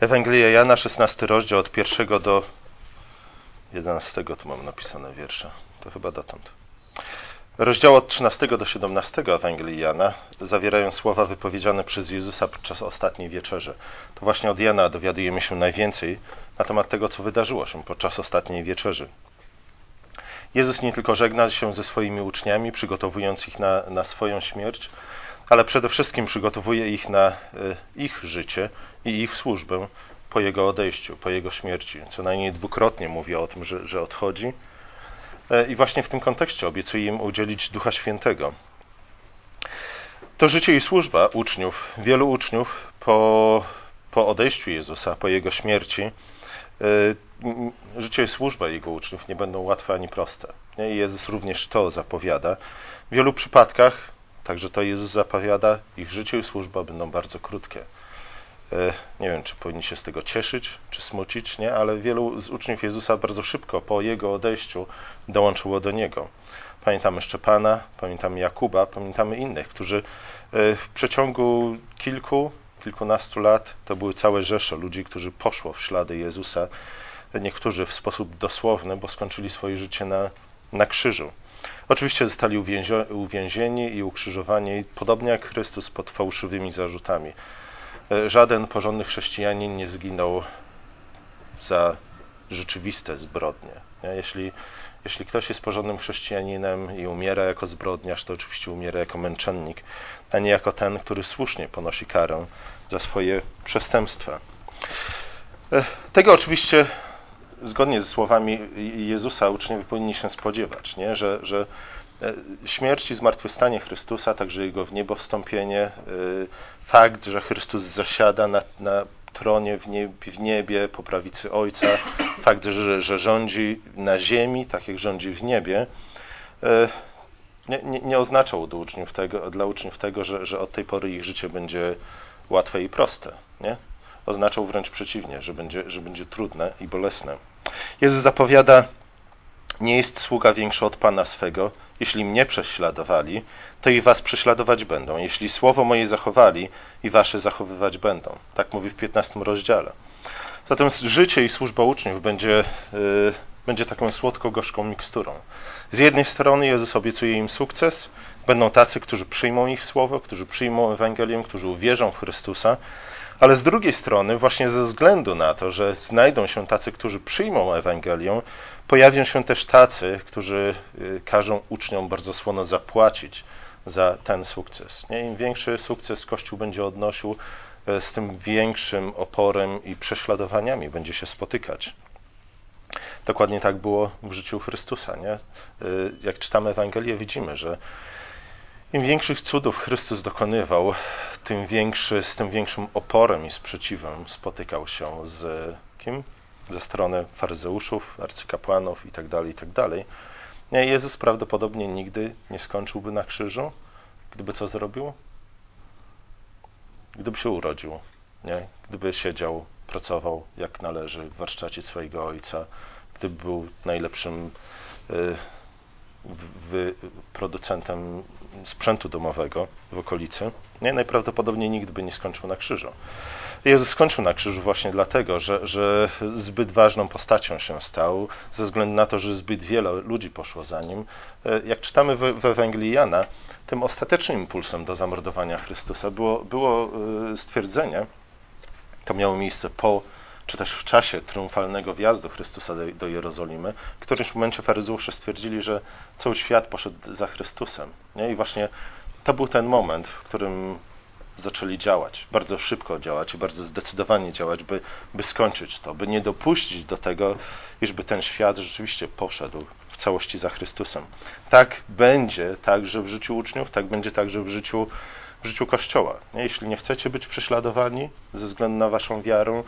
Ewangelia Jana, 16 rozdział od pierwszego do 11, tu mam napisane wiersze, to chyba dotąd. Rozdział od 13 do 17 Ewangelii Jana zawierają słowa wypowiedziane przez Jezusa podczas ostatniej wieczerzy. To właśnie od Jana dowiadujemy się najwięcej na temat tego, co wydarzyło się podczas ostatniej wieczerzy. Jezus nie tylko żegna się ze swoimi uczniami, przygotowując ich na, na swoją śmierć, ale przede wszystkim przygotowuje ich na e, ich życie i ich służbę po jego odejściu, po jego śmierci. Co najmniej dwukrotnie mówi o tym, że, że odchodzi. E, I właśnie w tym kontekście obiecuje im udzielić Ducha Świętego. To życie i służba uczniów, wielu uczniów po, po odejściu Jezusa, po jego śmierci, e, życie i służba jego uczniów nie będą łatwe ani proste. I Jezus również to zapowiada. W wielu przypadkach Także to Jezus zapowiada, ich życie i służba będą bardzo krótkie. E, nie wiem, czy powinni się z tego cieszyć, czy smucić, nie? ale wielu z uczniów Jezusa bardzo szybko po Jego odejściu dołączyło do Niego. Pamiętamy Szczepana, pamiętamy Jakuba, pamiętamy innych, którzy e, w przeciągu kilku, kilkunastu lat to były całe rzesze ludzi, którzy poszło w ślady Jezusa. Niektórzy w sposób dosłowny, bo skończyli swoje życie na, na krzyżu. Oczywiście zostali uwięzieni i ukrzyżowani, podobnie jak Chrystus, pod fałszywymi zarzutami. E, żaden porządny chrześcijanin nie zginął za rzeczywiste zbrodnie. Jeśli, jeśli ktoś jest porządnym chrześcijaninem i umiera jako zbrodniarz, to oczywiście umiera jako męczennik, a nie jako ten, który słusznie ponosi karę za swoje przestępstwa. E, tego oczywiście zgodnie ze słowami Jezusa uczniowie powinni się spodziewać, nie? Że, że e, śmierć i zmartwychwstanie Chrystusa, także Jego w niebo wstąpienie, e, fakt, że Chrystus zasiada na, na tronie w niebie, w niebie, po prawicy Ojca, fakt, że, że rządzi na ziemi, tak jak rządzi w niebie, e, nie, nie, nie oznaczał dla uczniów tego, dla uczniów tego że, że od tej pory ich życie będzie łatwe i proste. Nie? Oznaczał wręcz przeciwnie, że będzie, że będzie trudne i bolesne. Jezus zapowiada, nie jest sługa większy od Pana swego. Jeśli mnie prześladowali, to i was prześladować będą. Jeśli słowo moje zachowali, i wasze zachowywać będą. Tak mówi w 15 rozdziale. Zatem życie i służba uczniów będzie, yy, będzie taką słodko-gorzką miksturą. Z jednej strony Jezus obiecuje im sukces, będą tacy, którzy przyjmą ich słowo, którzy przyjmą Ewangelię, którzy uwierzą w Chrystusa, ale z drugiej strony, właśnie ze względu na to, że znajdą się tacy, którzy przyjmą Ewangelię, pojawią się też tacy, którzy y, każą uczniom bardzo słono zapłacić za ten sukces. Nie? Im większy sukces Kościół będzie odnosił, y, z tym większym oporem i prześladowaniami będzie się spotykać. Dokładnie tak było w życiu Chrystusa. Nie? Y, jak czytamy Ewangelię, widzimy, że im większych cudów Chrystus dokonywał, tym większy, z tym większym oporem i sprzeciwem spotykał się z kim? Ze strony faryzeuszów, arcykapłanów itd., tak itd. Tak nie, Jezus prawdopodobnie nigdy nie skończyłby na krzyżu, gdyby co zrobił? Gdyby się urodził, nie? gdyby siedział, pracował jak należy w warsztacie swojego ojca, gdyby był najlepszym y, producentem sprzętu domowego w okolicy, nie, najprawdopodobniej nigdy by nie skończył na krzyżu. Jezus skończył na krzyżu właśnie dlatego, że, że zbyt ważną postacią się stał, ze względu na to, że zbyt wiele ludzi poszło za nim. E, jak czytamy w, w Ewangelii Jana, tym ostatecznym impulsem do zamordowania Chrystusa było, było e, stwierdzenie, to miało miejsce po czy też w czasie triumfalnego wjazdu Chrystusa do, do Jerozolimy, w którymś momencie faryzeusze stwierdzili, że cały świat poszedł za Chrystusem. Nie? I właśnie to był ten moment, w którym zaczęli działać, bardzo szybko działać i bardzo zdecydowanie działać, by, by skończyć to, by nie dopuścić do tego, iżby ten świat rzeczywiście poszedł w całości za Chrystusem. Tak będzie także w życiu uczniów, tak będzie także w życiu, w życiu Kościoła. Jeśli nie chcecie być prześladowani ze względu na waszą wiarę,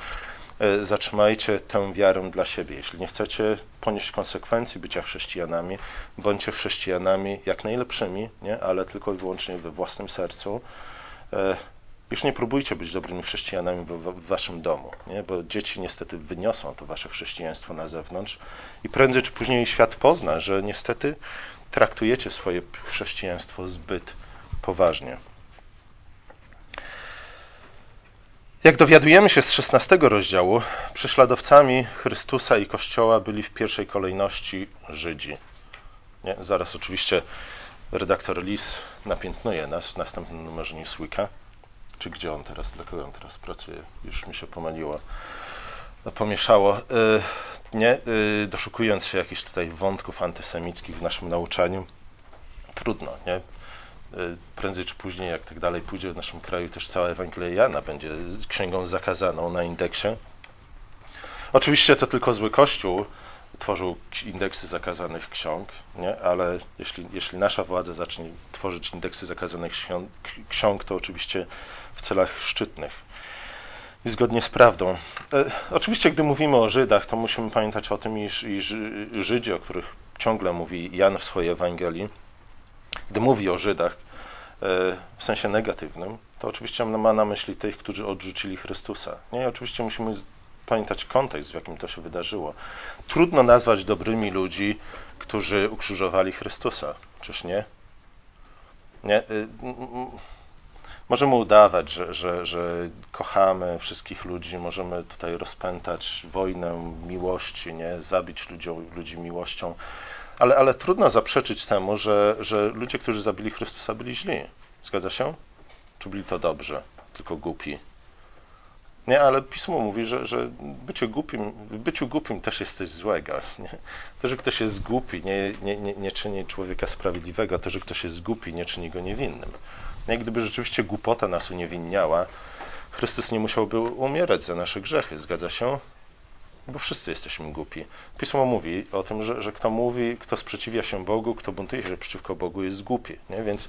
zatrzymajcie tę wiarę dla siebie. Jeśli nie chcecie ponieść konsekwencji bycia chrześcijanami, bądźcie chrześcijanami jak najlepszymi, nie? ale tylko i wyłącznie we własnym sercu. E, już nie próbujcie być dobrymi chrześcijanami w, w waszym domu, nie? bo dzieci niestety wyniosą to wasze chrześcijaństwo na zewnątrz i prędzej czy później świat pozna, że niestety traktujecie swoje chrześcijaństwo zbyt poważnie. Jak dowiadujemy się z 16 rozdziału, prześladowcami Chrystusa i Kościoła byli w pierwszej kolejności Żydzi. Nie? Zaraz oczywiście redaktor Lis napiętnuje nas w następnym numerze Newsweeka. Czy gdzie on teraz, dla kogo on teraz pracuje? Już mi się pomyliło, pomieszało. Y, nie? Y, doszukując się jakichś tutaj wątków antysemickich w naszym nauczaniu. Trudno, nie? Y, prędzej czy później, jak tak dalej pójdzie w naszym kraju, też cała Ewangelia Jana będzie księgą zakazaną na indeksie. Oczywiście to tylko zły Kościół tworzył indeksy zakazanych ksiąg, nie? ale jeśli, jeśli nasza władza zacznie tworzyć indeksy zakazanych ksiąg, to oczywiście w celach szczytnych i zgodnie z prawdą. E, oczywiście, gdy mówimy o Żydach, to musimy pamiętać o tym, iż, iż Żydzi, o których ciągle mówi Jan w swojej Ewangelii, gdy mówi o Żydach e, w sensie negatywnym, to oczywiście ma na myśli tych, którzy odrzucili Chrystusa. Nie? I oczywiście musimy pamiętać kontekst, w jakim to się wydarzyło. Trudno nazwać dobrymi ludzi, którzy ukrzyżowali Chrystusa, czyż nie? nie? Y, możemy udawać, że, że, że kochamy wszystkich ludzi, możemy tutaj rozpętać wojnę miłości, nie? zabić ludziom, ludzi miłością, ale, ale trudno zaprzeczyć temu, że, że ludzie, którzy zabili Chrystusa, byli źli. Zgadza się? Czy byli to dobrze, tylko głupi? Nie, ale pismo mówi, że, że bycie głupim, byciu głupim też jest coś złego. Nie? To, że ktoś jest głupi, nie, nie, nie, nie czyni człowieka sprawiedliwego, to, że ktoś jest głupi, nie czyni go niewinnym. Nie? Gdyby rzeczywiście głupota nas uniewinniała, Chrystus nie musiałby umierać za nasze grzechy, zgadza się? Bo wszyscy jesteśmy głupi. Pismo mówi o tym, że, że kto mówi, kto sprzeciwia się Bogu, kto buntuje się przeciwko Bogu, jest głupi. Nie? Więc,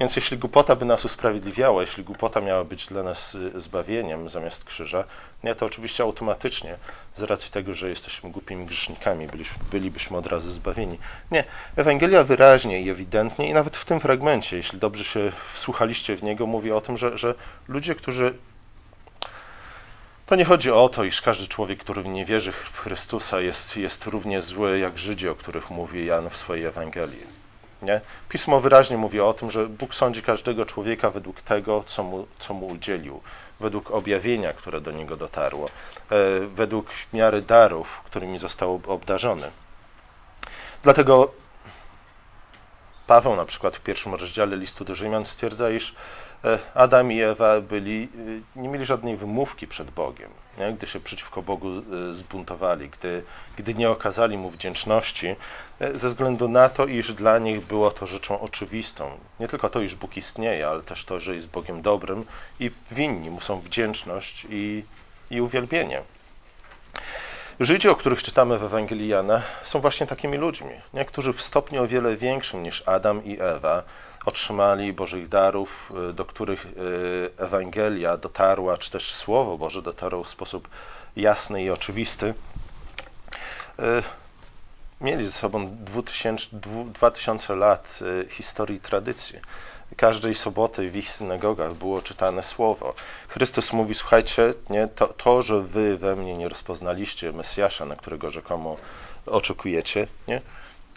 więc jeśli głupota by nas usprawiedliwiała, jeśli głupota miała być dla nas y, zbawieniem zamiast krzyża, nie, to oczywiście automatycznie, z racji tego, że jesteśmy głupimi grzesznikami, bylibyśmy od razu zbawieni. Nie, Ewangelia wyraźnie i ewidentnie, i nawet w tym fragmencie, jeśli dobrze się wsłuchaliście w niego, mówi o tym, że, że ludzie, którzy to nie chodzi o to, iż każdy człowiek, który nie wierzy w Chrystusa, jest, jest równie zły jak Żydzi, o których mówi Jan w swojej Ewangelii. Nie? Pismo wyraźnie mówi o tym, że Bóg sądzi każdego człowieka według tego, co mu, co mu udzielił, według objawienia, które do niego dotarło, e, według miary darów, którymi został obdarzony. Dlatego Paweł na przykład w pierwszym rozdziale listu do Rzymian stwierdza, iż Adam i Ewa byli, e, nie mieli żadnej wymówki przed Bogiem, nie? gdy się przeciwko Bogu e, zbuntowali, gdy, gdy nie okazali Mu wdzięczności, ze względu na to, iż dla nich było to rzeczą oczywistą. Nie tylko to, iż Bóg istnieje, ale też to, że jest Bogiem dobrym i winni Mu są wdzięczność i, i uwielbienie. Żydzi, o których czytamy w Ewangelii Jana, są właśnie takimi ludźmi, nie? którzy w stopniu o wiele większym niż Adam i Ewa otrzymali Bożych darów, y, do których y, Ewangelia dotarła, czy też Słowo Boże dotarło w sposób jasny i oczywisty, y, mieli ze sobą 2000, 2000 lat historii tradycji. Każdej soboty w ich synagogach było czytane słowo. Chrystus mówi: Słuchajcie, nie, to, to, że wy we mnie nie rozpoznaliście Mesjasza, na którego rzekomo oczekujecie, nie,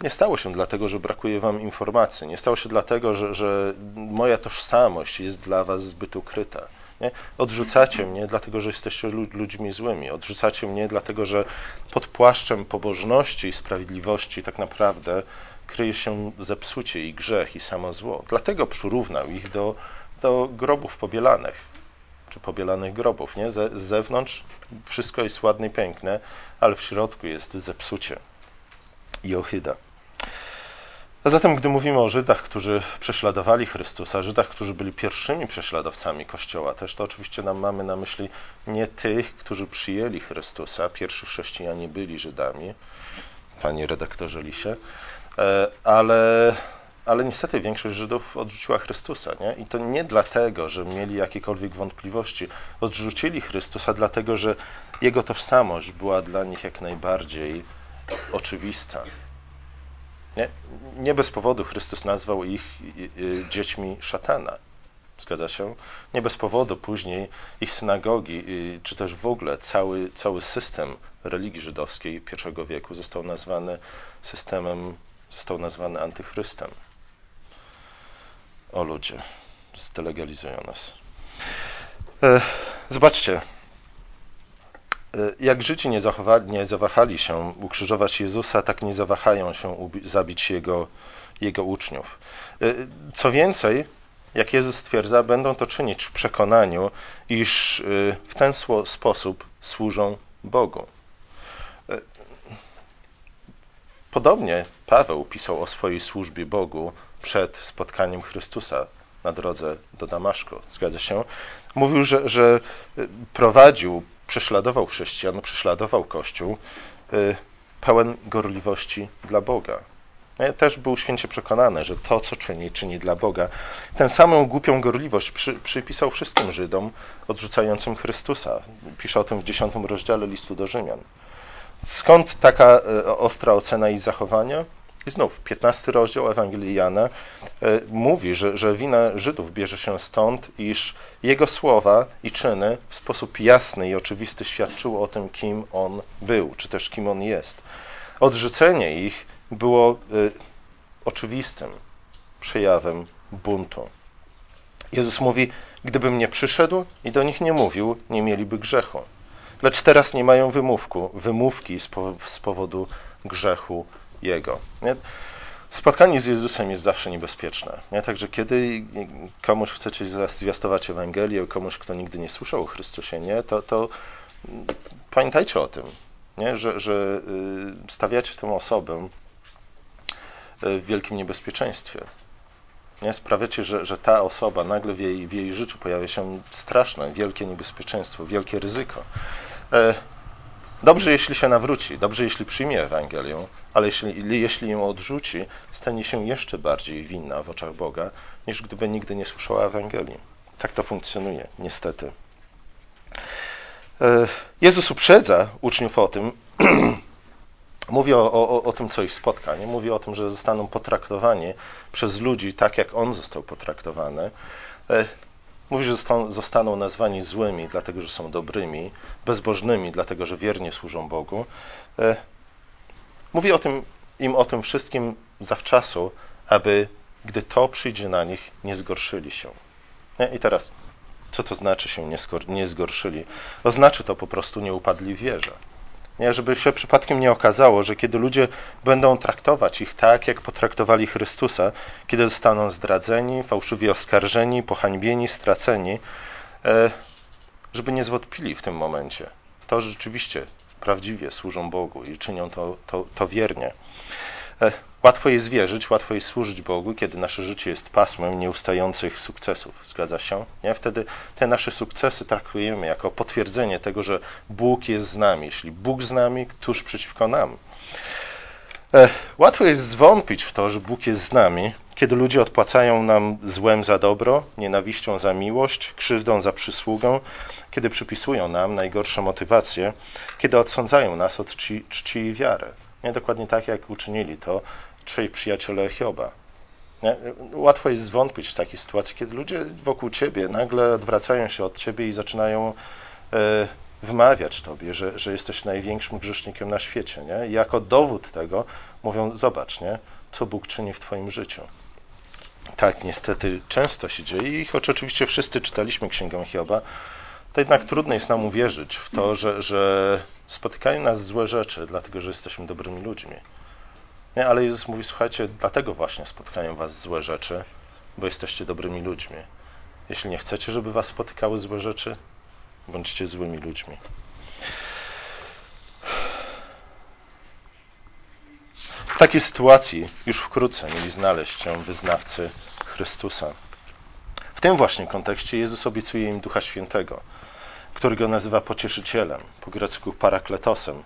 nie stało się dlatego, że brakuje wam informacji. Nie stało się dlatego, że, że moja tożsamość jest dla was zbyt ukryta. Nie? Odrzucacie mnie dlatego, że jesteście ludźmi złymi. Odrzucacie mnie dlatego, że pod płaszczem pobożności i sprawiedliwości tak naprawdę kryje się zepsucie i grzech i samo zło. Dlatego przyrównał ich do, do grobów pobielanych, czy pobielanych grobów. Nie? z zewnątrz wszystko jest ładne i piękne, ale w środku jest zepsucie i ohyda. A zatem, gdy mówimy o Żydach, którzy prześladowali Chrystusa, Żydach, którzy byli pierwszymi prześladowcami Kościoła, też to oczywiście nam mamy na myśli nie tych, którzy przyjęli Chrystusa. Pierwsi chrześcijanie byli Żydami, panie redaktorze Lisie, ale, ale niestety większość Żydów odrzuciła Chrystusa. Nie? I to nie dlatego, że mieli jakiekolwiek wątpliwości. Odrzucili Chrystusa dlatego, że Jego tożsamość była dla nich jak najbardziej oczywista. Nie, nie bez powodu Chrystus nazwał ich dziećmi szatana. Zgadza się? Nie bez powodu później ich synagogi, czy też w ogóle cały, cały system religii żydowskiej I wieku został nazwany systemem, został nazwany antychrystem. O ludzie, zdelegalizują nas. E, Zobaczcie, jak Żydzi nie, nie zawahali się ukrzyżować Jezusa, tak nie zawahają się zabić Jego, Jego uczniów. Co więcej, jak Jezus stwierdza, będą to czynić w przekonaniu, iż w ten sposób służą Bogu. Podobnie Paweł pisał o swojej służbie Bogu przed spotkaniem Chrystusa na drodze do Damaszku. Zgadza się? Mówił, że, że prowadził, prześladował chrześcijan, prześladował Kościół y, pełen gorliwości dla Boga. Ja też był święcie przekonany, że to, co czyni, czyni dla Boga. Tę samą głupią gorliwość przy, przypisał wszystkim Żydom odrzucającym Chrystusa. Pisze o tym w dziesiątym rozdziale listu do Rzymian. Skąd taka e, ostra ocena i zachowania? I znów, 15 rozdział Ewangelii Jana e, mówi, że, że wina Żydów bierze się stąd, iż jego słowa i czyny w sposób jasny i oczywisty świadczyły o tym, kim on był, czy też kim on jest. Odrzucenie ich było e, oczywistym przejawem buntu. Jezus mówi: Gdybym nie przyszedł i do nich nie mówił, nie mieliby grzechu lecz teraz nie mają wymówku, wymówki z powodu grzechu Jego. Nie? Spotkanie z Jezusem jest zawsze niebezpieczne. Nie? Także kiedy komuś chcecie zwiastować Ewangelię, komuś, kto nigdy nie słyszał o Chrystusie, nie? To, to pamiętajcie o tym, nie? Że, że y, stawiacie tę osobę y, w wielkim niebezpieczeństwie. Nie? Sprawiacie, że, że ta osoba nagle w jej, w jej życiu pojawia się straszne, wielkie niebezpieczeństwo, wielkie ryzyko. E, dobrze, jeśli się nawróci, dobrze, jeśli przyjmie Ewangelię, ale jeśli, jeśli ją odrzuci, stanie się jeszcze bardziej winna w oczach Boga, niż gdyby nigdy nie słyszała Ewangelii. Tak to funkcjonuje, niestety. E, Jezus uprzedza uczniów o tym, mówi o, o, o tym, co ich spotka. Nie mówi o tym, że zostaną potraktowani przez ludzi tak, jak on został potraktowany. E, Mówi, że zostaną nazwani złymi, dlatego że są dobrymi, bezbożnymi, dlatego że wiernie służą Bogu. E, mówi o tym, im o tym wszystkim zawczasu, aby gdy to przyjdzie na nich, nie zgorszyli się. I teraz, co to znaczy się nie zgorszyli? Oznacza to po prostu nie upadli w wierze. Nie, żeby się przypadkiem nie okazało, że kiedy ludzie będą traktować ich tak, jak potraktowali Chrystusa, kiedy zostaną zdradzeni, fałszywie oskarżeni, pohańbieni, straceni, e, żeby nie zwątpili w tym momencie. To rzeczywiście prawdziwie służą Bogu i czynią to, to, to wiernie. Łatwo jest wierzyć, łatwo jest służyć Bogu, kiedy nasze życie jest pasmem nieustających sukcesów. Zgadza się? Nie? Wtedy te nasze sukcesy traktujemy jako potwierdzenie tego, że Bóg jest z nami. Jeśli Bóg z nami, któż przeciwko nam? E, łatwo jest zwątpić w to, że Bóg jest z nami, kiedy ludzie odpłacają nam złem za dobro, nienawiścią za miłość, krzywdą za przysługę, kiedy przypisują nam najgorsze motywacje, kiedy odsądzają nas od czci, czci i wiary. Nie dokładnie tak, jak uczynili to trzej przyjaciele Hioba. Nie? Łatwo jest zwątpić w takiej sytuacji, kiedy ludzie wokół ciebie nagle odwracają się od ciebie i zaczynają e, wymawiać tobie, że, że jesteś największym grzesznikiem na świecie. Nie? I jako dowód tego mówią: Zobacz, nie? co Bóg czyni w Twoim życiu. Tak, niestety często się dzieje i choć oczywiście wszyscy czytaliśmy Księgę Hioba, to jednak trudno jest nam uwierzyć w to, że, że spotykają nas złe rzeczy, dlatego że jesteśmy dobrymi ludźmi. Nie, ale Jezus mówi, słuchajcie, dlatego właśnie spotkają was złe rzeczy, bo jesteście dobrymi ludźmi. Jeśli nie chcecie, żeby was spotykały złe rzeczy, bądźcie złymi ludźmi. W takiej sytuacji już wkrótce mieli znaleźć się wyznawcy Chrystusa. W tym właśnie kontekście Jezus obiecuje im Ducha Świętego który go nazywa pocieszycielem, po grecku parakletosem.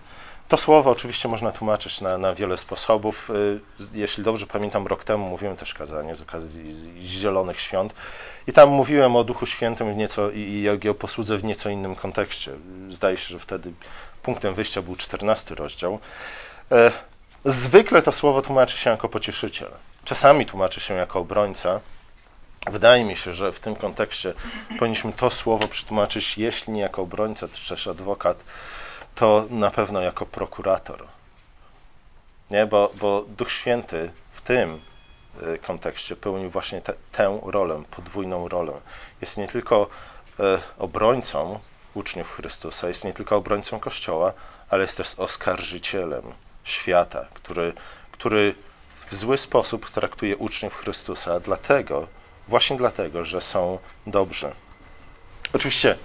To słowo oczywiście można tłumaczyć na, na wiele sposobów. Y, jeśli dobrze pamiętam, rok temu mówiłem też kazanie z okazji Zielonych Świąt i tam mówiłem o Duchu Świętym w nieco, i jego posłudze w nieco innym kontekście. Zdaje się, że wtedy punktem wyjścia był 14 rozdział. E, zwykle to słowo tłumaczy się jako pocieszyciel. Czasami tłumaczy się jako obrońca, Wydaje mi się, że w tym kontekście powinniśmy to słowo przetłumaczyć, jeśli nie jako obrońca, czy też adwokat, to na pewno jako prokurator. Nie? Bo, bo Duch Święty w tym y, kontekście pełnił właśnie te, tę rolę, podwójną rolę. Jest nie tylko y, obrońcą, uczniów Chrystusa, jest nie tylko obrońcą Kościoła, ale jest też oskarżycielem świata, który, który w zły sposób traktuje uczniów Chrystusa, dlatego, właśnie dlatego, że są dobrzy. Oczywiście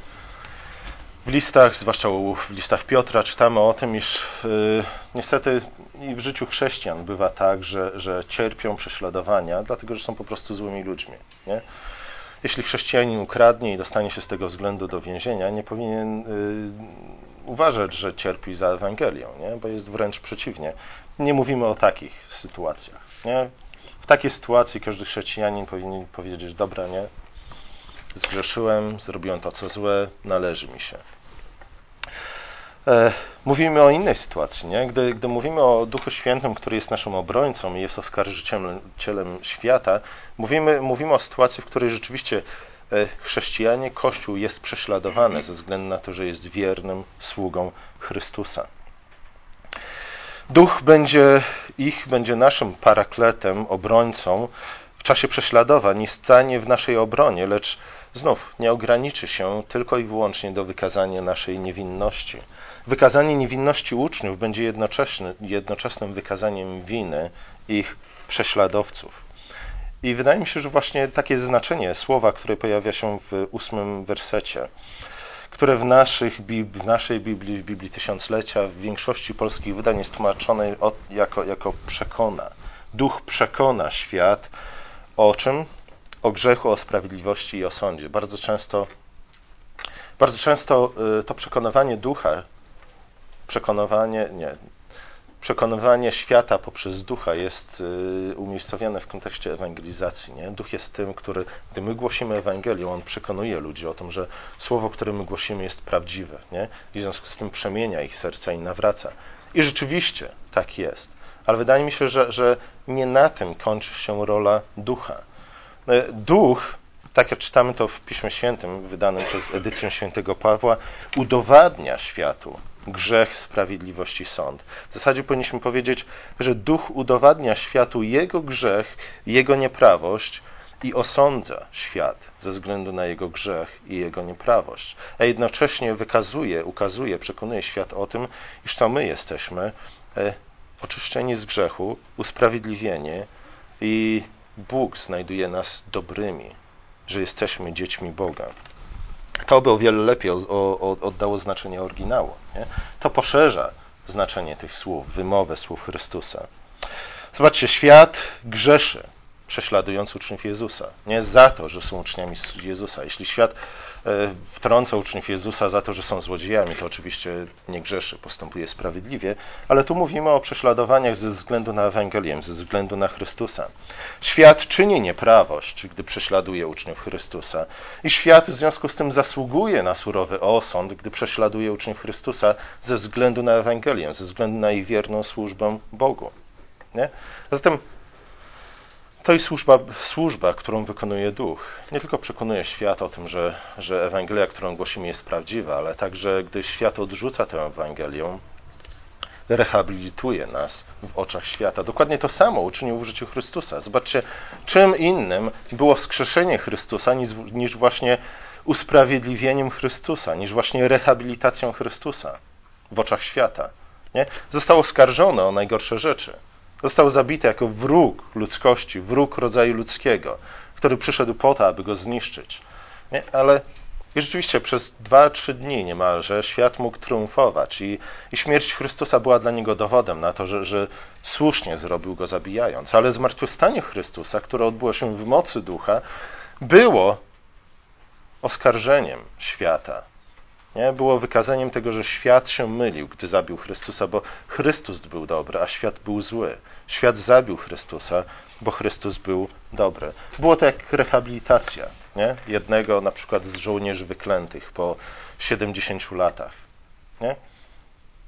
w listach, zwłaszcza w listach Piotra, czytamy o tym, iż yy, niestety i w życiu chrześcijan bywa tak, że, że cierpią prześladowania, dlatego że są po prostu złymi ludźmi. Nie? Jeśli chrześcijanin ukradnie i dostanie się z tego względu do więzienia, nie powinien yy, uważać, że cierpi za Ewangelią, nie? bo jest wręcz przeciwnie. Nie mówimy o takich sytuacjach. Nie? W takiej sytuacji każdy chrześcijanin powinien powiedzieć: Dobra, nie, zgrzeszyłem, zrobiłem to, co złe, należy mi się. E, mówimy o innej sytuacji, nie? Gdy, gdy mówimy o Duchu Świętym, który jest naszym obrońcą i jest oskarżycielem świata, mówimy, mówimy o sytuacji, w której rzeczywiście e, chrześcijanie, Kościół jest prześladowany ze względu na to, że jest wiernym sługą Chrystusa. Duch będzie ich, będzie naszym parakletem, obrońcą w czasie prześladowań i stanie w naszej obronie, lecz znów nie ograniczy się tylko i wyłącznie do wykazania naszej niewinności. Wykazanie niewinności uczniów będzie jednoczesnym wykazaniem winy ich prześladowców. I wydaje mi się, że właśnie takie znaczenie słowa, które pojawia się w ósmym wersecie, które w, naszych, w naszej Biblii, w Biblii Tysiąclecia, w większości polskich wydań jest tłumaczone jako, jako przekona. Duch przekona świat o czym? O grzechu, o sprawiedliwości i o sądzie. Bardzo często, bardzo często y, to przekonywanie ducha, przekonywanie, nie, przekonywanie świata poprzez ducha jest y, umiejscowione w kontekście ewangelizacji. Nie? Duch jest tym, który, gdy my głosimy Ewangelię, on przekonuje ludzi o tym, że słowo, które my głosimy, jest prawdziwe. Nie? I w związku z tym przemienia ich serca i nawraca. I rzeczywiście tak jest. Ale wydaje mi się, że, że nie na tym kończy się rola ducha. E, duch tak jak czytamy to w Piśmie Świętym, wydanym przez edycję świętego Pawła, udowadnia światu grzech, sprawiedliwość i sąd. W zasadzie powinniśmy powiedzieć, że duch udowadnia światu jego grzech, jego nieprawość i osądza świat ze względu na jego grzech i jego nieprawość, a jednocześnie wykazuje, ukazuje, przekonuje świat o tym, iż to my jesteśmy e, oczyszczeni z grzechu, usprawiedliwieni i Bóg znajduje nas dobrymi, że jesteśmy dziećmi Boga. To by o wiele lepiej oddało znaczenie oryginału. Nie? To poszerza znaczenie tych słów, wymowę słów Chrystusa. Zobaczcie, świat grzeszy, prześladując uczniów Jezusa. Nie za to, że są uczniami Jezusa. Jeśli świat E, wtrąca uczniów Jezusa za to, że są złodziejami, to oczywiście nie grzeszy, postępuje sprawiedliwie, ale tu mówimy o prześladowaniach ze względu na Ewangelię, ze względu na Chrystusa. Świat czyni nieprawość, gdy prześladuje uczniów Chrystusa i świat w związku z tym zasługuje na surowy osąd, gdy prześladuje uczniów Chrystusa ze względu na Ewangelię, ze względu na ich wierną służbę Bogu. Nie? Zatem to jest służba, służba, którą wykonuje Duch. Nie tylko przekonuje świat o tym, że, że Ewangelia, którą głosimy, jest prawdziwa, ale także, gdy świat odrzuca tę Ewangelię, rehabilituje nas w oczach świata. Dokładnie to samo uczynił w życiu Chrystusa. Zobaczcie, czym innym było wskrzeszenie Chrystusa niż, niż właśnie usprawiedliwieniem Chrystusa, niż właśnie rehabilitacją Chrystusa w oczach świata. Nie? Został oskarżony o najgorsze rzeczy. Został zabity jako wróg ludzkości, wróg rodzaju ludzkiego, który przyszedł po to, aby go zniszczyć. Nie? Ale i rzeczywiście przez dwa, trzy dni niemalże świat mógł triumfować i, i śmierć Chrystusa była dla niego dowodem na to, że, że słusznie zrobił go zabijając. Ale zmartwychwstanie Chrystusa, które odbyło się w mocy ducha, było oskarżeniem świata nie? Było wykazaniem tego, że świat się mylił, gdy zabił Chrystusa, bo Chrystus był dobry, a świat był zły. Świat zabił Chrystusa, bo Chrystus był dobry. Było to jak rehabilitacja nie? jednego na przykład z żołnierzy wyklętych po 70 latach. Nie?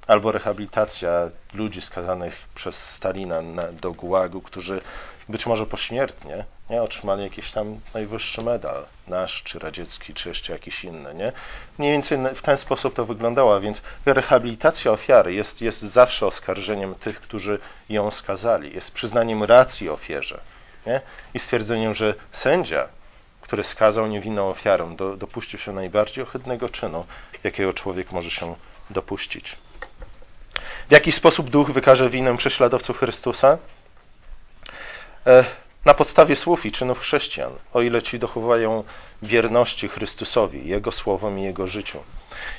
Albo rehabilitacja ludzi skazanych przez Stalina na, do gułagu, którzy być może pośmiertnie nie, otrzymali jakiś tam najwyższy medal, nasz, czy radziecki, czy jeszcze jakiś inny. Nie? Mniej więcej w ten sposób to wyglądało, więc rehabilitacja ofiary jest, jest zawsze oskarżeniem tych, którzy ją skazali, jest przyznaniem racji ofierze nie? i stwierdzeniem, że sędzia, który skazał niewinną ofiarę, do, dopuścił się najbardziej ohydnego czynu, jakiego człowiek może się dopuścić. W jaki sposób duch wykaże winę prześladowców Chrystusa? E, na podstawie słów i czynów chrześcijan, o ile ci dochowają wierności Chrystusowi, Jego słowom i Jego życiu.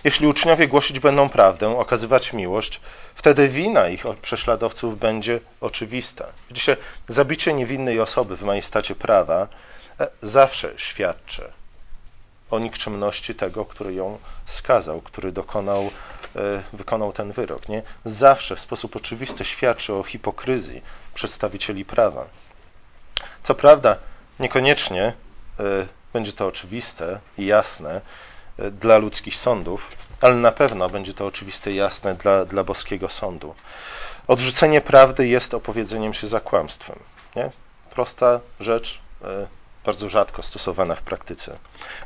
Jeśli uczniowie głosić będą prawdę, okazywać miłość, wtedy wina ich prześladowców będzie oczywista. Widzicie, zabicie niewinnej osoby w majestacie prawa e, zawsze świadczy o nikczemności tego, który ją skazał, który dokonał, e, wykonał ten wyrok. Nie? Zawsze w sposób oczywisty świadczy o hipokryzji przedstawicieli prawa. Co prawda, niekoniecznie e, będzie to oczywiste i jasne e, dla ludzkich sądów, ale na pewno będzie to oczywiste i jasne dla, dla boskiego sądu. Odrzucenie prawdy jest opowiedzeniem się za kłamstwem. Nie? Prosta rzecz, bardzo rzadko stosowana w praktyce.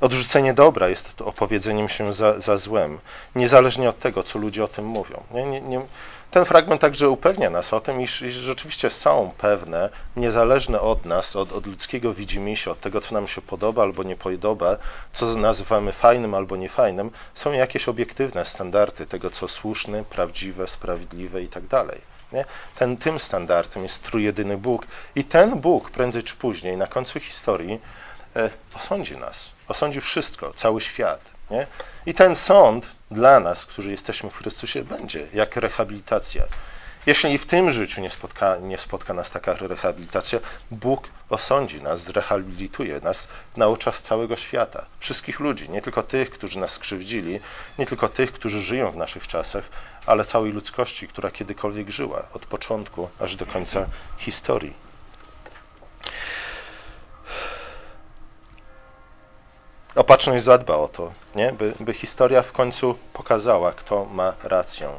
Odrzucenie dobra jest opowiedzeniem się za, za złem, niezależnie od tego, co ludzie o tym mówią. Nie, nie, nie, ten fragment także upewnia nas o tym, iż, iż rzeczywiście są pewne, niezależne od nas, od, od ludzkiego widzimisię, od tego, co nam się podoba albo nie podoba, co nazywamy fajnym albo niefajnym, są jakieś obiektywne standardy tego, co słuszne, prawdziwe, sprawiedliwe i tak. Nie? Ten, tym standardem jest trójjedyny Bóg i ten Bóg prędzej czy później, na końcu historii, e, osądzi nas, osądzi wszystko, cały świat. Nie? I ten sąd dla nas, którzy jesteśmy w Chrystusie, będzie jak rehabilitacja. Jeśli w tym życiu nie spotka, nie spotka nas taka rehabilitacja, Bóg osądzi nas, zrehabilituje nas na oczach całego świata. Wszystkich ludzi, nie tylko tych, którzy nas skrzywdzili, nie tylko tych, którzy żyją w naszych czasach, ale całej ludzkości, która kiedykolwiek żyła, od początku aż do końca historii. Opatrzność zadba o to, nie? By, by historia w końcu pokazała, kto ma rację.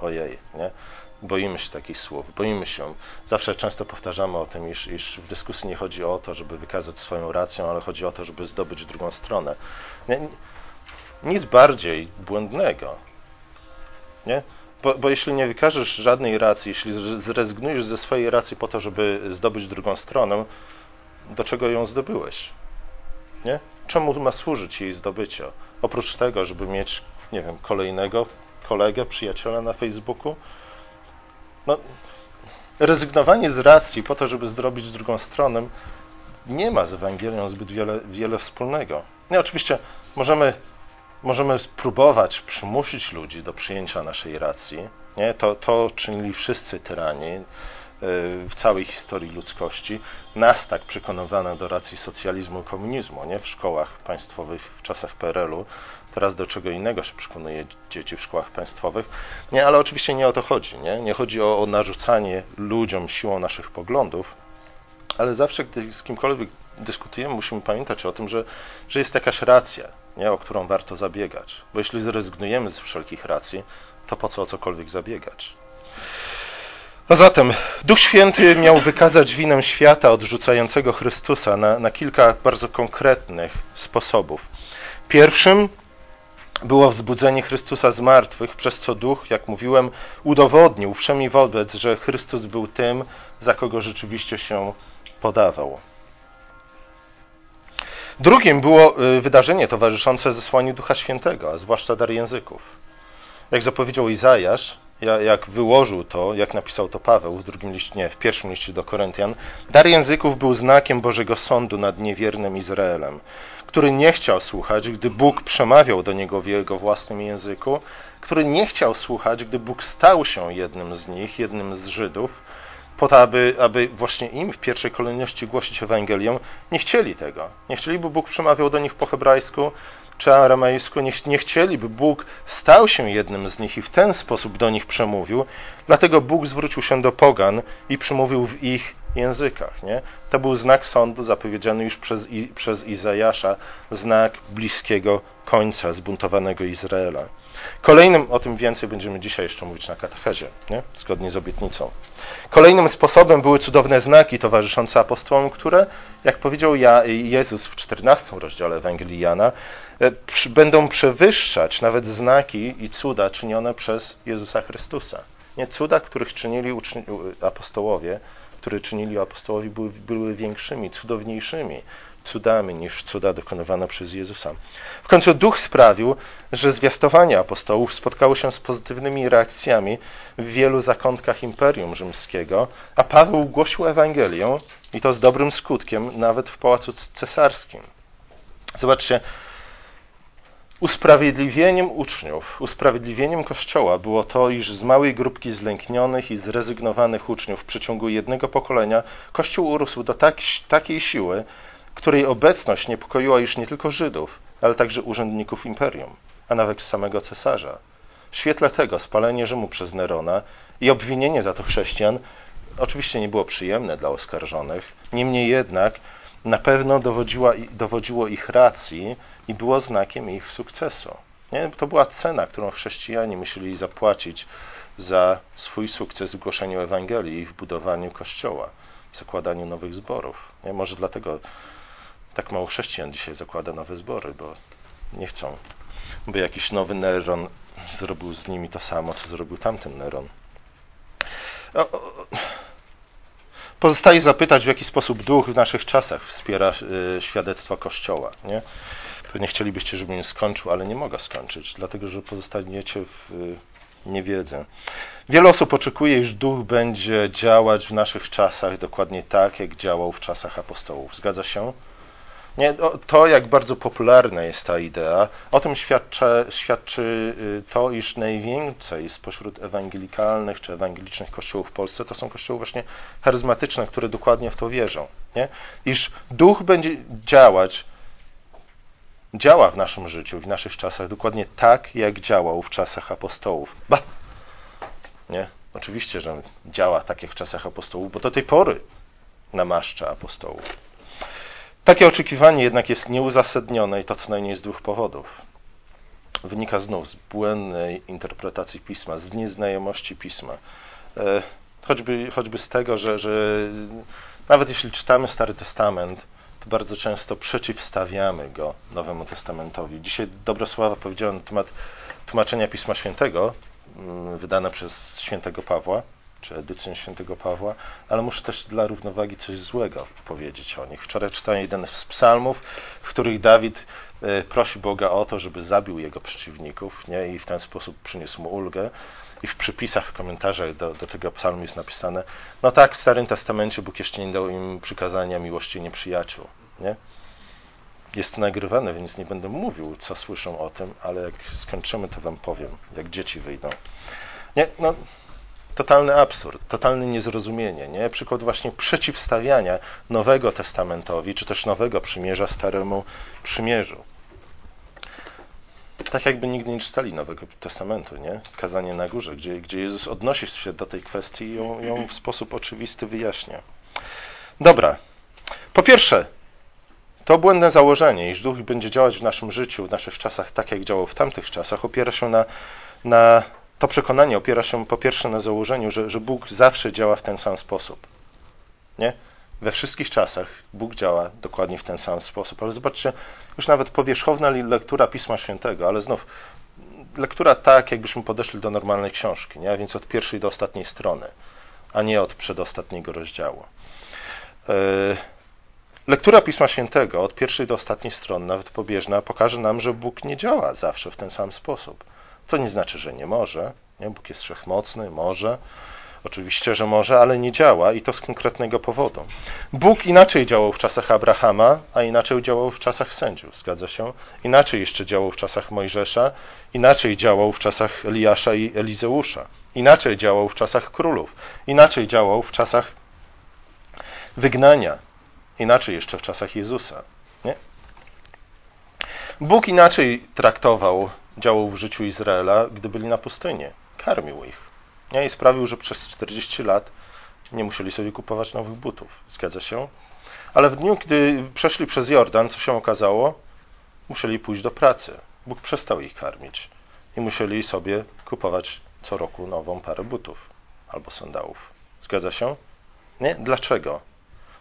Ojej, nie? boimy się takich słów, boimy się. Zawsze często powtarzamy o tym, iż, iż w dyskusji nie chodzi o to, żeby wykazać swoją rację, ale chodzi o to, żeby zdobyć drugą stronę. Nic bardziej błędnego. Nie? Bo, bo, jeśli nie wykażesz żadnej racji, jeśli zrezygnujesz ze swojej racji po to, żeby zdobyć drugą stronę, do czego ją zdobyłeś? Nie? Czemu ma służyć jej zdobycie? Oprócz tego, żeby mieć, nie wiem, kolejnego kolegę, przyjaciela na Facebooku? No, rezygnowanie z racji po to, żeby zrobić drugą stronę, nie ma z Ewangelią zbyt wiele, wiele wspólnego. Nie, oczywiście możemy, możemy spróbować przymusić ludzi do przyjęcia naszej racji. Nie? To, to czynili wszyscy tyrani w całej historii ludzkości. Nas tak przekonywano do racji socjalizmu i komunizmu, nie? W szkołach państwowych w czasach PRL-u. Teraz do czego innego się przekonuje dzieci w szkołach państwowych. Nie, ale oczywiście nie o to chodzi, nie? Nie chodzi o, o narzucanie ludziom siłą naszych poglądów, ale zawsze, gdy z kimkolwiek dyskutujemy, musimy pamiętać o tym, że, że jest jakaś racja, nie? o którą warto zabiegać. Bo jeśli zrezygnujemy z wszelkich racji, to po co o cokolwiek zabiegać? A zatem Duch Święty miał wykazać winę świata odrzucającego Chrystusa na, na kilka bardzo konkretnych sposobów. Pierwszym było wzbudzenie Chrystusa z martwych, przez co Duch, jak mówiłem, udowodnił wszemi wobec, że Chrystus był tym, za kogo rzeczywiście się podawał. Drugim było y, wydarzenie towarzyszące zesłaniu Ducha Świętego, a zwłaszcza dar języków. Jak zapowiedział Izajasz, jak wyłożył to, jak napisał to Paweł w drugim liście, nie, w pierwszym liście do Koryntian, dar języków był znakiem Bożego Sądu nad niewiernym Izraelem, który nie chciał słuchać, gdy Bóg przemawiał do niego w jego własnym języku, który nie chciał słuchać, gdy Bóg stał się jednym z nich, jednym z Żydów, po to, aby, aby właśnie im w pierwszej kolejności głosić Ewangelię, nie chcieli tego. Nie chcieli, by Bóg przemawiał do nich po hebrajsku, czy aramejsku, nie, nie chcieli, by Bóg stał się jednym z nich i w ten sposób do nich przemówił. Dlatego Bóg zwrócił się do pogan i przemówił w ich językach. Nie? To był znak sądu zapowiedziany już przez, przez Izajasza, znak bliskiego końca zbuntowanego Izraela. Kolejnym, o tym więcej będziemy dzisiaj jeszcze mówić na katechezie, nie? zgodnie z obietnicą. Kolejnym sposobem były cudowne znaki towarzyszące apostołom, które, jak powiedział Jezus w 14 rozdziale Ewangelii Jana, e, będą przewyższać nawet znaki i cuda czynione przez Jezusa Chrystusa. Nie cuda, których czynili apostołowie, które czynili apostołowie, były, były większymi, cudowniejszymi cudami niż cuda dokonywane przez Jezusa. W końcu duch sprawił, że zwiastowanie apostołów spotkało się z pozytywnymi reakcjami w wielu zakątkach Imperium Rzymskiego, a Paweł głosił Ewangelię i to z dobrym skutkiem nawet w pałacu cesarskim. Zobaczcie, Usprawiedliwieniem uczniów, usprawiedliwieniem Kościoła było to, iż z małej grupki zlęknionych i zrezygnowanych uczniów w przeciągu jednego pokolenia Kościół urósł do tak, takiej siły, której obecność niepokoiła już nie tylko Żydów, ale także urzędników imperium, a nawet samego cesarza. W świetle tego spalenie Rzymu przez Nerona i obwinienie za to chrześcijan oczywiście nie było przyjemne dla oskarżonych, niemniej jednak na pewno dowodziło ich racji i było znakiem ich sukcesu. Nie? To była cena, którą chrześcijanie musieli zapłacić za swój sukces w głoszeniu Ewangelii i w budowaniu kościoła, w zakładaniu nowych zborów. Nie? Może dlatego tak mało chrześcijan dzisiaj zakłada nowe zbory, bo nie chcą, by jakiś nowy Neron zrobił z nimi to samo, co zrobił tamten Neron. Pozostaje zapytać, w jaki sposób duch w naszych czasach wspiera y, świadectwo Kościoła. Nie? Pewnie chcielibyście, żebym skończył, ale nie mogę skończyć, dlatego że pozostaniecie w y, niewiedzy. Wiele osób oczekuje, iż duch będzie działać w naszych czasach dokładnie tak, jak działał w czasach apostołów. Zgadza się? Nie, to, jak bardzo popularna jest ta idea, o tym świadczy, świadczy to, iż najwięcej spośród ewangelikalnych czy ewangelicznych kościołów w Polsce to są kościoły właśnie charyzmatyczne, które dokładnie w to wierzą. Nie? Iż duch będzie działać, działa w naszym życiu, w naszych czasach dokładnie tak, jak działał w czasach apostołów. Ba! Nie? Oczywiście, że działa tak jak w czasach apostołów, bo do tej pory namaszcza apostołów. Takie oczekiwanie jednak jest nieuzasadnione i to co najmniej z dwóch powodów. Wynika znów z błędnej interpretacji pisma, z nieznajomości pisma. E, choćby, choćby z tego, że, że nawet jeśli czytamy Stary Testament, to bardzo często przeciwstawiamy go Nowemu Testamentowi. Dzisiaj Dobrosława powiedziała na temat tłumaczenia Pisma Świętego, mm, wydane przez świętego Pawła, czy edycję świętego Pawła, ale muszę też dla równowagi coś złego powiedzieć o nich. Wczoraj czytałem jeden z psalmów, w których Dawid e, prosi Boga o to, żeby zabił jego przeciwników nie? i w ten sposób przyniósł mu ulgę. I w przypisach, w komentarzach do, do tego psalmu jest napisane, no tak, w Starym Testamencie Bóg jeszcze nie dał im przykazania miłości nieprzyjaciół. Nie? Jest nagrywane, więc nie będę mówił, co słyszą o tym, ale jak skończymy, to wam powiem, jak dzieci wyjdą. Nie, no, totalny absurd, totalne niezrozumienie, nie? Przykład właśnie przeciwstawiania Nowego Testamentowi, czy też Nowego Przymierza Staremu Przymierzu. Tak jakby nigdy nie czytali Nowego Testamentu, nie? Kazanie na górze, gdzie, gdzie Jezus odnosi się do tej kwestii i ją, ją w sposób oczywisty wyjaśnia. Dobra. Po pierwsze, to błędne założenie, iż duch będzie działać w naszym życiu, w naszych czasach tak, jak działał w tamtych czasach, opiera się na, na to przekonanie opiera się po pierwsze na założeniu, że, że Bóg zawsze działa w ten sam sposób. Nie? We wszystkich czasach Bóg działa dokładnie w ten sam sposób. Ale zobaczcie, już nawet powierzchowna lektura Pisma Świętego, ale znów lektura tak, jakbyśmy podeszli do normalnej książki, nie? więc od pierwszej do ostatniej strony, a nie od przedostatniego rozdziału. Yy, lektura Pisma Świętego od pierwszej do ostatniej strony, nawet pobieżna, pokaże nam, że Bóg nie działa zawsze w ten sam sposób. To nie znaczy, że nie może. Nie? Bóg jest wszechmocny, może. Oczywiście, że może, ale nie działa i to z konkretnego powodu. Bóg inaczej działał w czasach Abrahama, a inaczej działał w czasach sędziów, zgadza się? Inaczej jeszcze działał w czasach Mojżesza, inaczej działał w czasach Eliasza i Elizeusza, inaczej działał w czasach królów, inaczej działał w czasach wygnania, inaczej jeszcze w czasach Jezusa. Nie? Bóg inaczej traktował działał w życiu Izraela, gdy byli na pustyni. Karmił ich. Nie? I sprawił, że przez 40 lat nie musieli sobie kupować nowych butów. Zgadza się? Ale w dniu, gdy przeszli przez Jordan, co się okazało? Musieli pójść do pracy. Bóg przestał ich karmić i musieli sobie kupować co roku nową parę butów albo sandałów. Zgadza się? Nie? Dlaczego?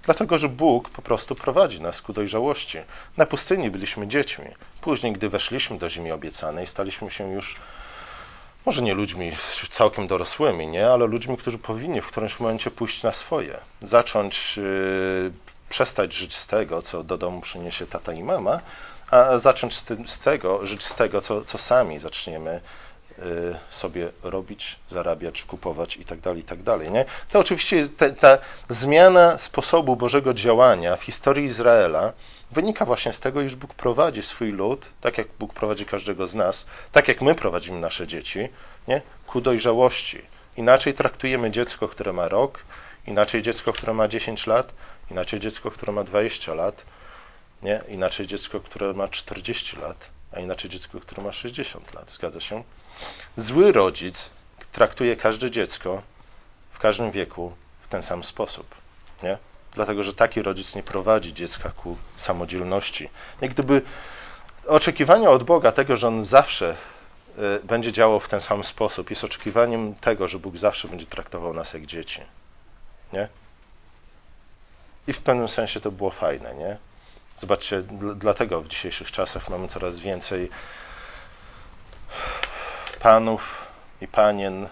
Dlatego, że Bóg po prostu prowadzi nas ku dojrzałości. Na pustyni byliśmy dziećmi. Później, gdy weszliśmy do ziemi obiecanej, staliśmy się już może nie ludźmi całkiem dorosłymi, nie, ale ludźmi, którzy powinni w którymś momencie pójść na swoje, zacząć yy, przestać żyć z tego, co do domu przyniesie tata i mama, a zacząć z, tym, z tego, żyć z tego, co, co sami zaczniemy sobie robić, zarabiać, kupować i tak dalej, i tak. Nie? To oczywiście ta, ta zmiana sposobu Bożego działania w historii Izraela wynika właśnie z tego, iż Bóg prowadzi swój lud, tak jak Bóg prowadzi każdego z nas, tak jak my prowadzimy nasze dzieci, nie? ku dojrzałości. Inaczej traktujemy dziecko, które ma rok, inaczej dziecko, które ma 10 lat, inaczej dziecko, które ma 20 lat, nie? inaczej dziecko, które ma 40 lat, a inaczej dziecko, które ma 60 lat. Zgadza się? Zły rodzic traktuje każde dziecko w każdym wieku w ten sam sposób. Nie? Dlatego, że taki rodzic nie prowadzi dziecka ku samodzielności. I gdyby oczekiwanie od Boga tego, że On zawsze y, będzie działał w ten sam sposób, jest oczekiwaniem tego, że Bóg zawsze będzie traktował nas jak dzieci. Nie? I w pewnym sensie to było fajne, nie? Zobaczcie, dlatego w dzisiejszych czasach mamy coraz więcej panów i panien,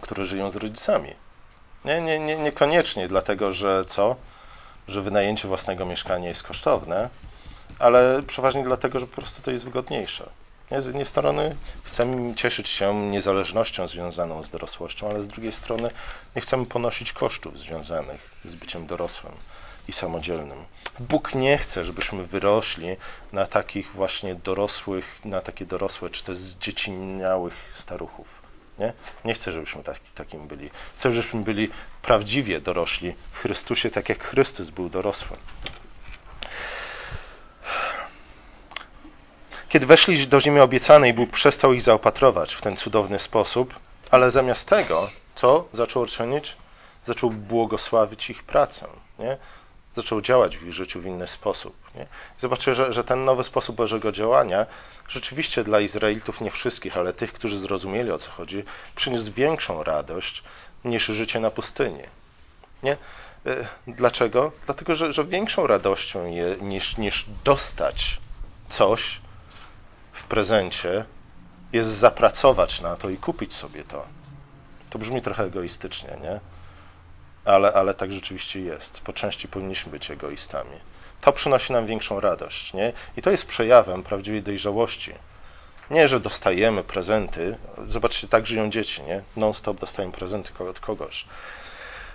którzy żyją z rodzicami. Nie, nie, nie, niekoniecznie dlatego, że co? Że wynajęcie własnego mieszkania jest kosztowne, ale przeważnie dlatego, że po prostu to jest wygodniejsze. Nie? Z jednej strony chcemy cieszyć się niezależnością związaną z dorosłością, ale z drugiej strony nie chcemy ponosić kosztów związanych z byciem dorosłym i samodzielnym. Bóg nie chce, żebyśmy wyrośli na takich właśnie dorosłych, na takie dorosłe, czy też zdzieciniałych staruchów. Nie, nie chcę, żebyśmy tak, takim byli. Chcę, żebyśmy byli prawdziwie dorośli w Chrystusie, tak jak Chrystus był dorosły. Kiedy weszli do ziemi obiecanej, Bóg przestał ich zaopatrować w ten cudowny sposób, ale zamiast tego, co zaczął czynić? Zaczął błogosławić ich pracę. Nie? Zaczął działać w ich życiu w inny sposób. Nie? Że, że ten nowy sposób Bożego działania rzeczywiście dla Izraelitów, nie wszystkich, ale tych, którzy zrozumieli o co chodzi, przyniósł większą radość niż życie na pustyni. Nie? E, dlaczego? Dlatego, że, że większą radością je, niż, niż dostać coś, prezencie jest zapracować na to i kupić sobie to. To brzmi trochę egoistycznie, nie? Ale, ale tak rzeczywiście jest. Po części powinniśmy być egoistami. To przynosi nam większą radość, nie? I to jest przejawem prawdziwej dojrzałości. Nie, że dostajemy prezenty. Zobaczcie, tak żyją dzieci, nie? Non-stop dostajemy prezenty od kogoś.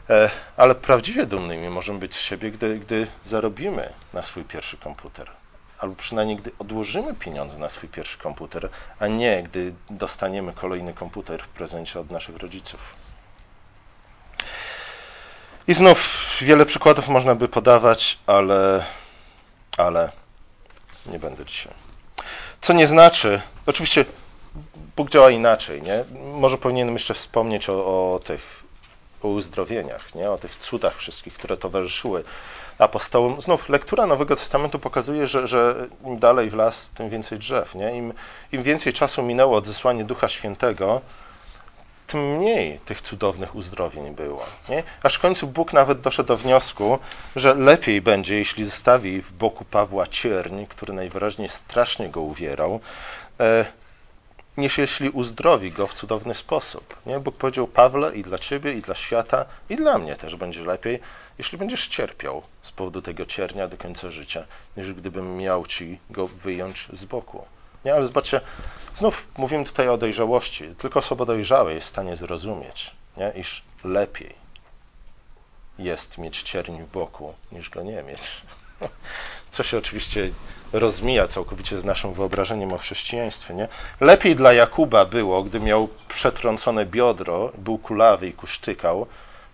E, ale prawdziwie dumnymi możemy być z siebie, gdy, gdy zarobimy na swój pierwszy komputer albo przynajmniej gdy odłożymy pieniądze na swój pierwszy komputer, a nie gdy dostaniemy kolejny komputer w prezencie od naszych rodziców. I znów wiele przykładów można by podawać, ale, ale nie będę dzisiaj. Co nie znaczy, oczywiście Bóg działa inaczej, nie? Może powinienem jeszcze wspomnieć o, o tych uzdrowieniach, nie? o tych cudach wszystkich, które towarzyszyły apostołom. Znów lektura Nowego Testamentu pokazuje, że, że im dalej w las, tym więcej drzew. Nie? Im, Im więcej czasu minęło od zesłania Ducha Świętego, tym mniej tych cudownych uzdrowień było. Nie? Aż w końcu Bóg nawet doszedł do wniosku, że lepiej będzie, jeśli zostawi w boku Pawła cierń, który najwyraźniej strasznie go uwierał, e, niż jeśli uzdrowi go w cudowny sposób. Nie? Bóg powiedział Pawle i dla ciebie, i dla świata, i dla mnie też będzie lepiej, jeśli będziesz cierpiał z powodu tego ciernia do końca życia, niż gdybym miał ci go wyjąć z boku. Nie, ale zobaczcie, znów mówimy tutaj o dojrzałości. Tylko osoba dojrzała jest w stanie zrozumieć, nie? iż lepiej jest mieć cierń w boku, niż go nie mieć. Co się oczywiście rozmija całkowicie z naszym wyobrażeniem o chrześcijaństwie. Nie? Lepiej dla Jakuba było, gdy miał przetrącone biodro, był kulawy i kusztykał,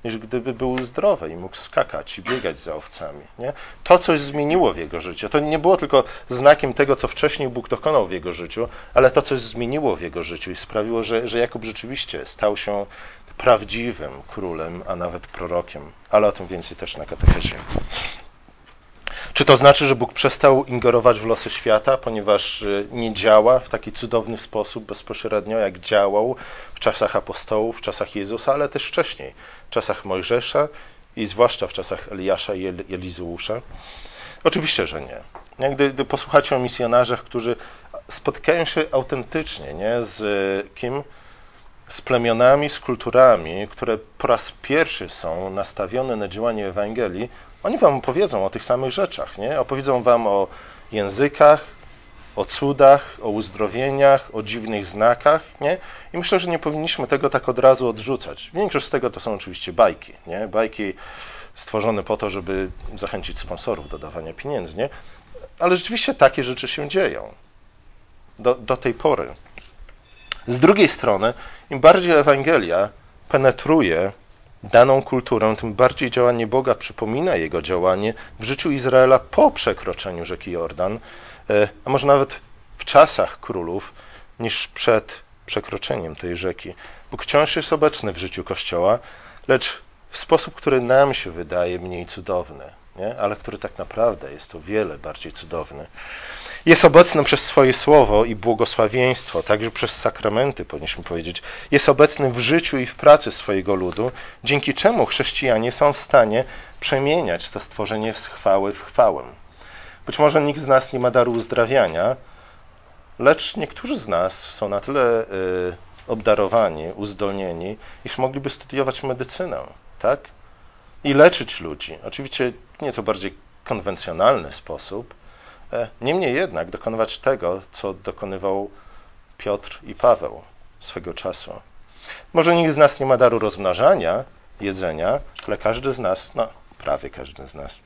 niż gdyby był zdrowy i mógł skakać i biegać za owcami. Nie? To coś zmieniło w jego życiu. To nie było tylko znakiem tego, co wcześniej Bóg dokonał w jego życiu, ale to coś zmieniło w jego życiu i sprawiło, że, że Jakub rzeczywiście stał się prawdziwym królem, a nawet prorokiem. Ale o tym więcej też na katechezie. Czy to znaczy, że Bóg przestał ingerować w losy świata, ponieważ y, nie działa w taki cudowny sposób bezpośrednio, jak działał w czasach apostołów, w czasach Jezusa, ale też wcześniej, w czasach Mojżesza i zwłaszcza w czasach Eliasza i Elizeusza? Oczywiście, że nie. Gdy, gdy posłuchacie o misjonarzach, którzy spotykają się autentycznie nie? z y, kim? Z plemionami, z kulturami, które po raz pierwszy są nastawione na działanie Ewangelii, Oni wam opowiedzą o tych samych rzeczach, nie? Opowiedzą wam o językach, o cudach, o uzdrowieniach, o dziwnych znakach, nie? I myślę, że nie powinniśmy tego tak od razu odrzucać. Większość z tego to są oczywiście bajki, nie? Bajki stworzone po to, żeby zachęcić sponsorów do dawania pieniędzy, nie? Ale rzeczywiście takie rzeczy się dzieją. Do, do tej pory. Z drugiej strony, im bardziej Ewangelia penetruje daną kulturę, tym bardziej działanie Boga przypomina jego działanie w życiu Izraela po przekroczeniu rzeki Jordan, e, a może nawet w czasach królów, niż przed przekroczeniem tej rzeki. Bóg wciąż jest obecny w życiu Kościoła, lecz w sposób, który nam się wydaje mniej cudowny, nie? ale który tak naprawdę jest o wiele bardziej cudowny. Jest obecny przez swoje słowo i błogosławieństwo, także przez sakramenty, powinniśmy powiedzieć. Jest obecny w życiu i w pracy swojego ludu, dzięki czemu chrześcijanie są w stanie przemieniać to stworzenie z chwały w chwałę. Być może nikt z nas nie ma daru uzdrawiania, lecz niektórzy z nas są na tyle y, obdarowani, uzdolnieni, iż mogliby studiować medycynę, tak? I leczyć ludzi. Oczywiście w nieco bardziej konwencjonalny sposób, niemniej jednak dokonywać tego, co dokonywał Piotr i Paweł swego czasu. Może nikt z nas nie ma daru rozmnażania jedzenia, ale każdy z nas, no prawie każdy z nas,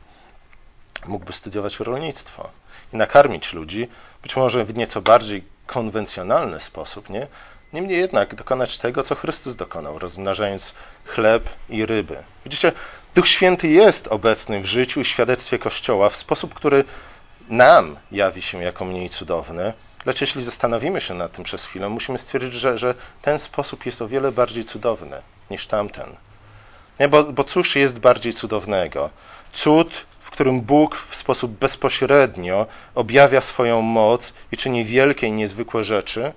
mógłby studiować rolnictwo i nakarmić ludzi, być może w nieco bardziej konwencjonalny sposób, nie? Niemniej jednak dokonać tego, co Chrystus dokonał, rozmnażając chleb i ryby. Widzicie, Duch Święty jest obecny w życiu i świadectwie Kościoła w sposób, który nam jawi się jako mniej cudowny, lecz jeśli zastanowimy się nad tym przez chwilę, musimy stwierdzić, że, że ten sposób jest o wiele bardziej cudowny niż tamten. Nie, bo, bo cóż jest bardziej cudownego? Cud, w którym Bóg w sposób bezpośrednio objawia swoją moc i czyni wielkie i niezwykłe rzeczy,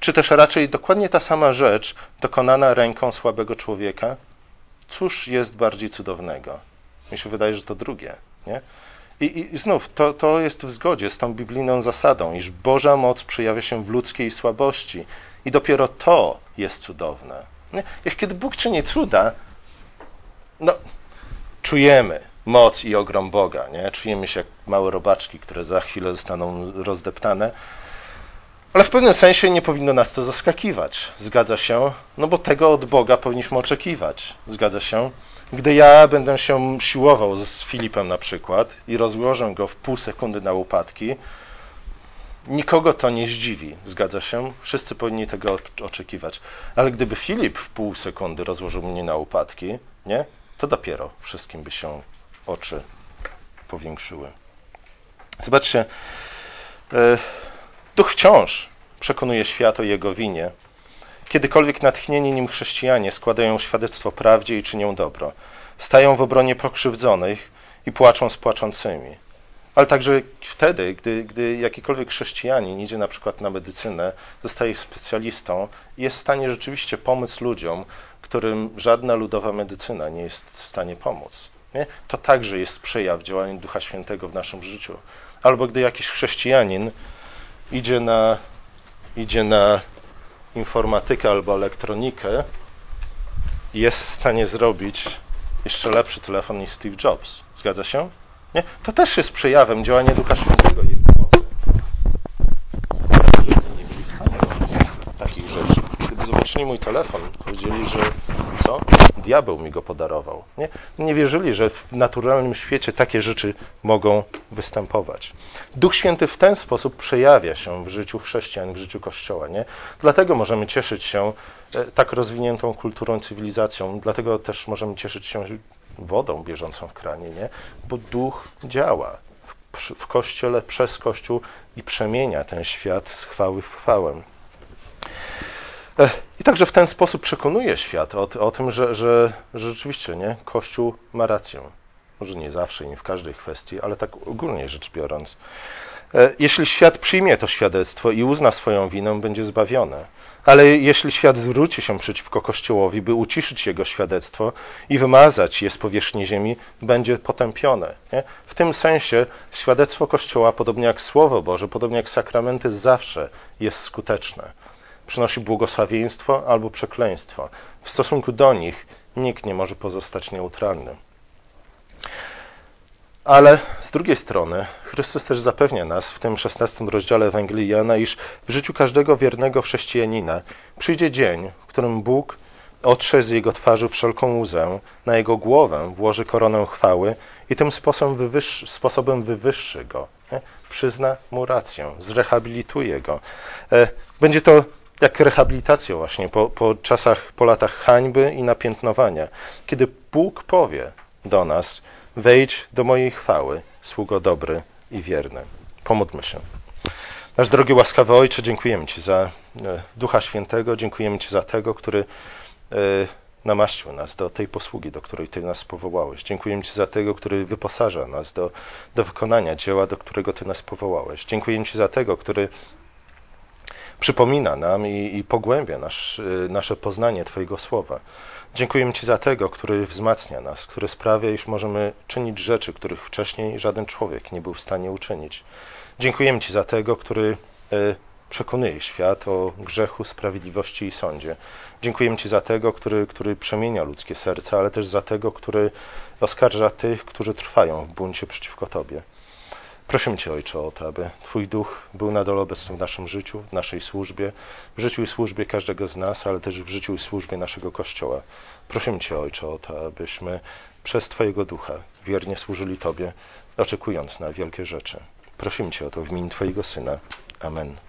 czy też raczej dokładnie ta sama rzecz dokonana ręką słabego człowieka? Cóż jest bardziej cudownego? Mi się wydaje, że to drugie. Nie? I, I, znów, to, to jest w zgodzie z tą biblijną zasadą, iż Boża moc przejawia się w ludzkiej słabości. I dopiero to jest cudowne. Jak kiedy Bóg czyni cuda, no, czujemy moc i ogrom Boga. Nie? Czujemy się jak małe robaczki, które za chwilę zostaną rozdeptane. Ale w pewnym sensie nie powinno nas to zaskakiwać. Zgadza się? No bo tego od Boga powinniśmy oczekiwać. Zgadza się? Gdy ja będę się siłował z Filipem na przykład i rozłożę go w pół sekundy na łopatki, nikogo to nie zdziwi, zgadza się? Wszyscy powinni tego oczekiwać. Ale gdyby Filip w pół sekundy rozłożył mnie na łopatki, nie? To dopiero wszystkim by się oczy powiększyły. Zobaczcie, e, duch wciąż przekonuje świat o jego winie, Kiedykolwiek natchnieni nim chrześcijanie składają świadectwo prawdzie i czynią dobro, stają w obronie pokrzywdzonych i płaczą z płaczącymi. Ale także wtedy, gdy, gdy jakikolwiek chrześcijanin idzie na przykład na medycynę, zostaje specjalistą i jest w stanie rzeczywiście pomóc ludziom, którym żadna ludowa medycyna nie jest w stanie pomóc. Nie? To także jest przejaw działania Ducha Świętego w naszym życiu. Albo gdy jakiś chrześcijanin idzie na, idzie na informatykę albo elektronikę, jest w stanie zrobić jeszcze lepszy telefon niż Steve Jobs. Zgadza się? Nie? To też jest przejawem działania Ducha Świętego i Jego mocy. nie byli w stanie robić takich rzeczy. Gdyby zobaczyli mój telefon, powiedzieli, że co? Diabeł mi go podarował. Nie? nie wierzyli, że w naturalnym świecie takie rzeczy mogą występować. Duch Święty w ten sposób przejawia się w życiu chrześcijan, w życiu Kościoła. Nie? Dlatego możemy cieszyć się e, tak rozwiniętą kulturą, cywilizacją. Dlatego też możemy cieszyć się wodą bieżącą w kranie, nie? bo Duch działa w, Kościele, przez Kościół i przemienia ten świat z chwały w chwałę. I także w ten sposób przekonuje świat o, o tym, że, że, że, rzeczywiście nie, Kościół ma rację. Może nie zawsze nie w każdej kwestii, ale tak ogólnie rzecz biorąc. E, jeśli świat przyjmie to świadectwo i uzna swoją winę, będzie zbawione. Ale jeśli świat zwróci się przeciwko Kościołowi, by uciszyć jego świadectwo i wymazać je z powierzchni ziemi, będzie potępione. Nie? W tym sensie świadectwo Kościoła, podobnie jak Słowo Boże, podobnie jak sakramenty, zawsze jest skuteczne przynosi błogosławieństwo albo przekleństwo. W stosunku do nich nikt nie może pozostać neutralny. Ale z drugiej strony Chrystus też zapewnia nas w tym 16 rozdziale Ewangelii Jana, iż w życiu każdego wiernego chrześcijanina przyjdzie dzień, w którym Bóg otrze z jego twarzy wszelką łzę, na jego głowę włoży koronę chwały i tym sposobem wywyższy, sposobem wywyższy go, przyzna mu rację, zrehabilituje go. E, będzie to jak rehabilitacja właśnie po, po czasach, po latach hańby i napiętnowania, kiedy Bóg powie do nas, wejdź do mojej chwały, sługo dobry i wierny. Pomódlmy się. Nasz drogi łaskawy Ojcze, dziękujemy Ci za e, Ducha Świętego, dziękujemy Ci za tego, który e, namaścił nas do tej posługi, do której Ty nas powołałeś. Dziękujemy Ci za tego, który wyposaża nas do, do wykonania dzieła, do którego Ty nas powołałeś. Dziękujemy Ci za tego, który przypomina nam i, i pogłębia nasz, y, nasze poznanie Twojego słowa. Dziękujemy Ci za tego, który wzmacnia nas, który sprawia, iż możemy czynić rzeczy, których wcześniej żaden człowiek nie był w stanie uczynić. Dziękujemy Ci za tego, który y, przekonuje świat o grzechu, sprawiedliwości i sądzie. Dziękujemy Ci za tego, który, który przemienia ludzkie serca, ale też za tego, który oskarża tych, którzy trwają w buncie przeciwko Tobie. Prosimy Cię, Ojcze, o to, aby Twój Duch był nadal obecny w naszym życiu, w naszej służbie, w życiu i służbie każdego z nas, ale też w życiu i służbie naszego Kościoła. Prosimy Cię, Ojcze, o to, abyśmy przez Twojego Ducha wiernie służyli Tobie, oczekując na wielkie rzeczy. Prosimy Cię o to w imieniu Twojego Syna. Amen.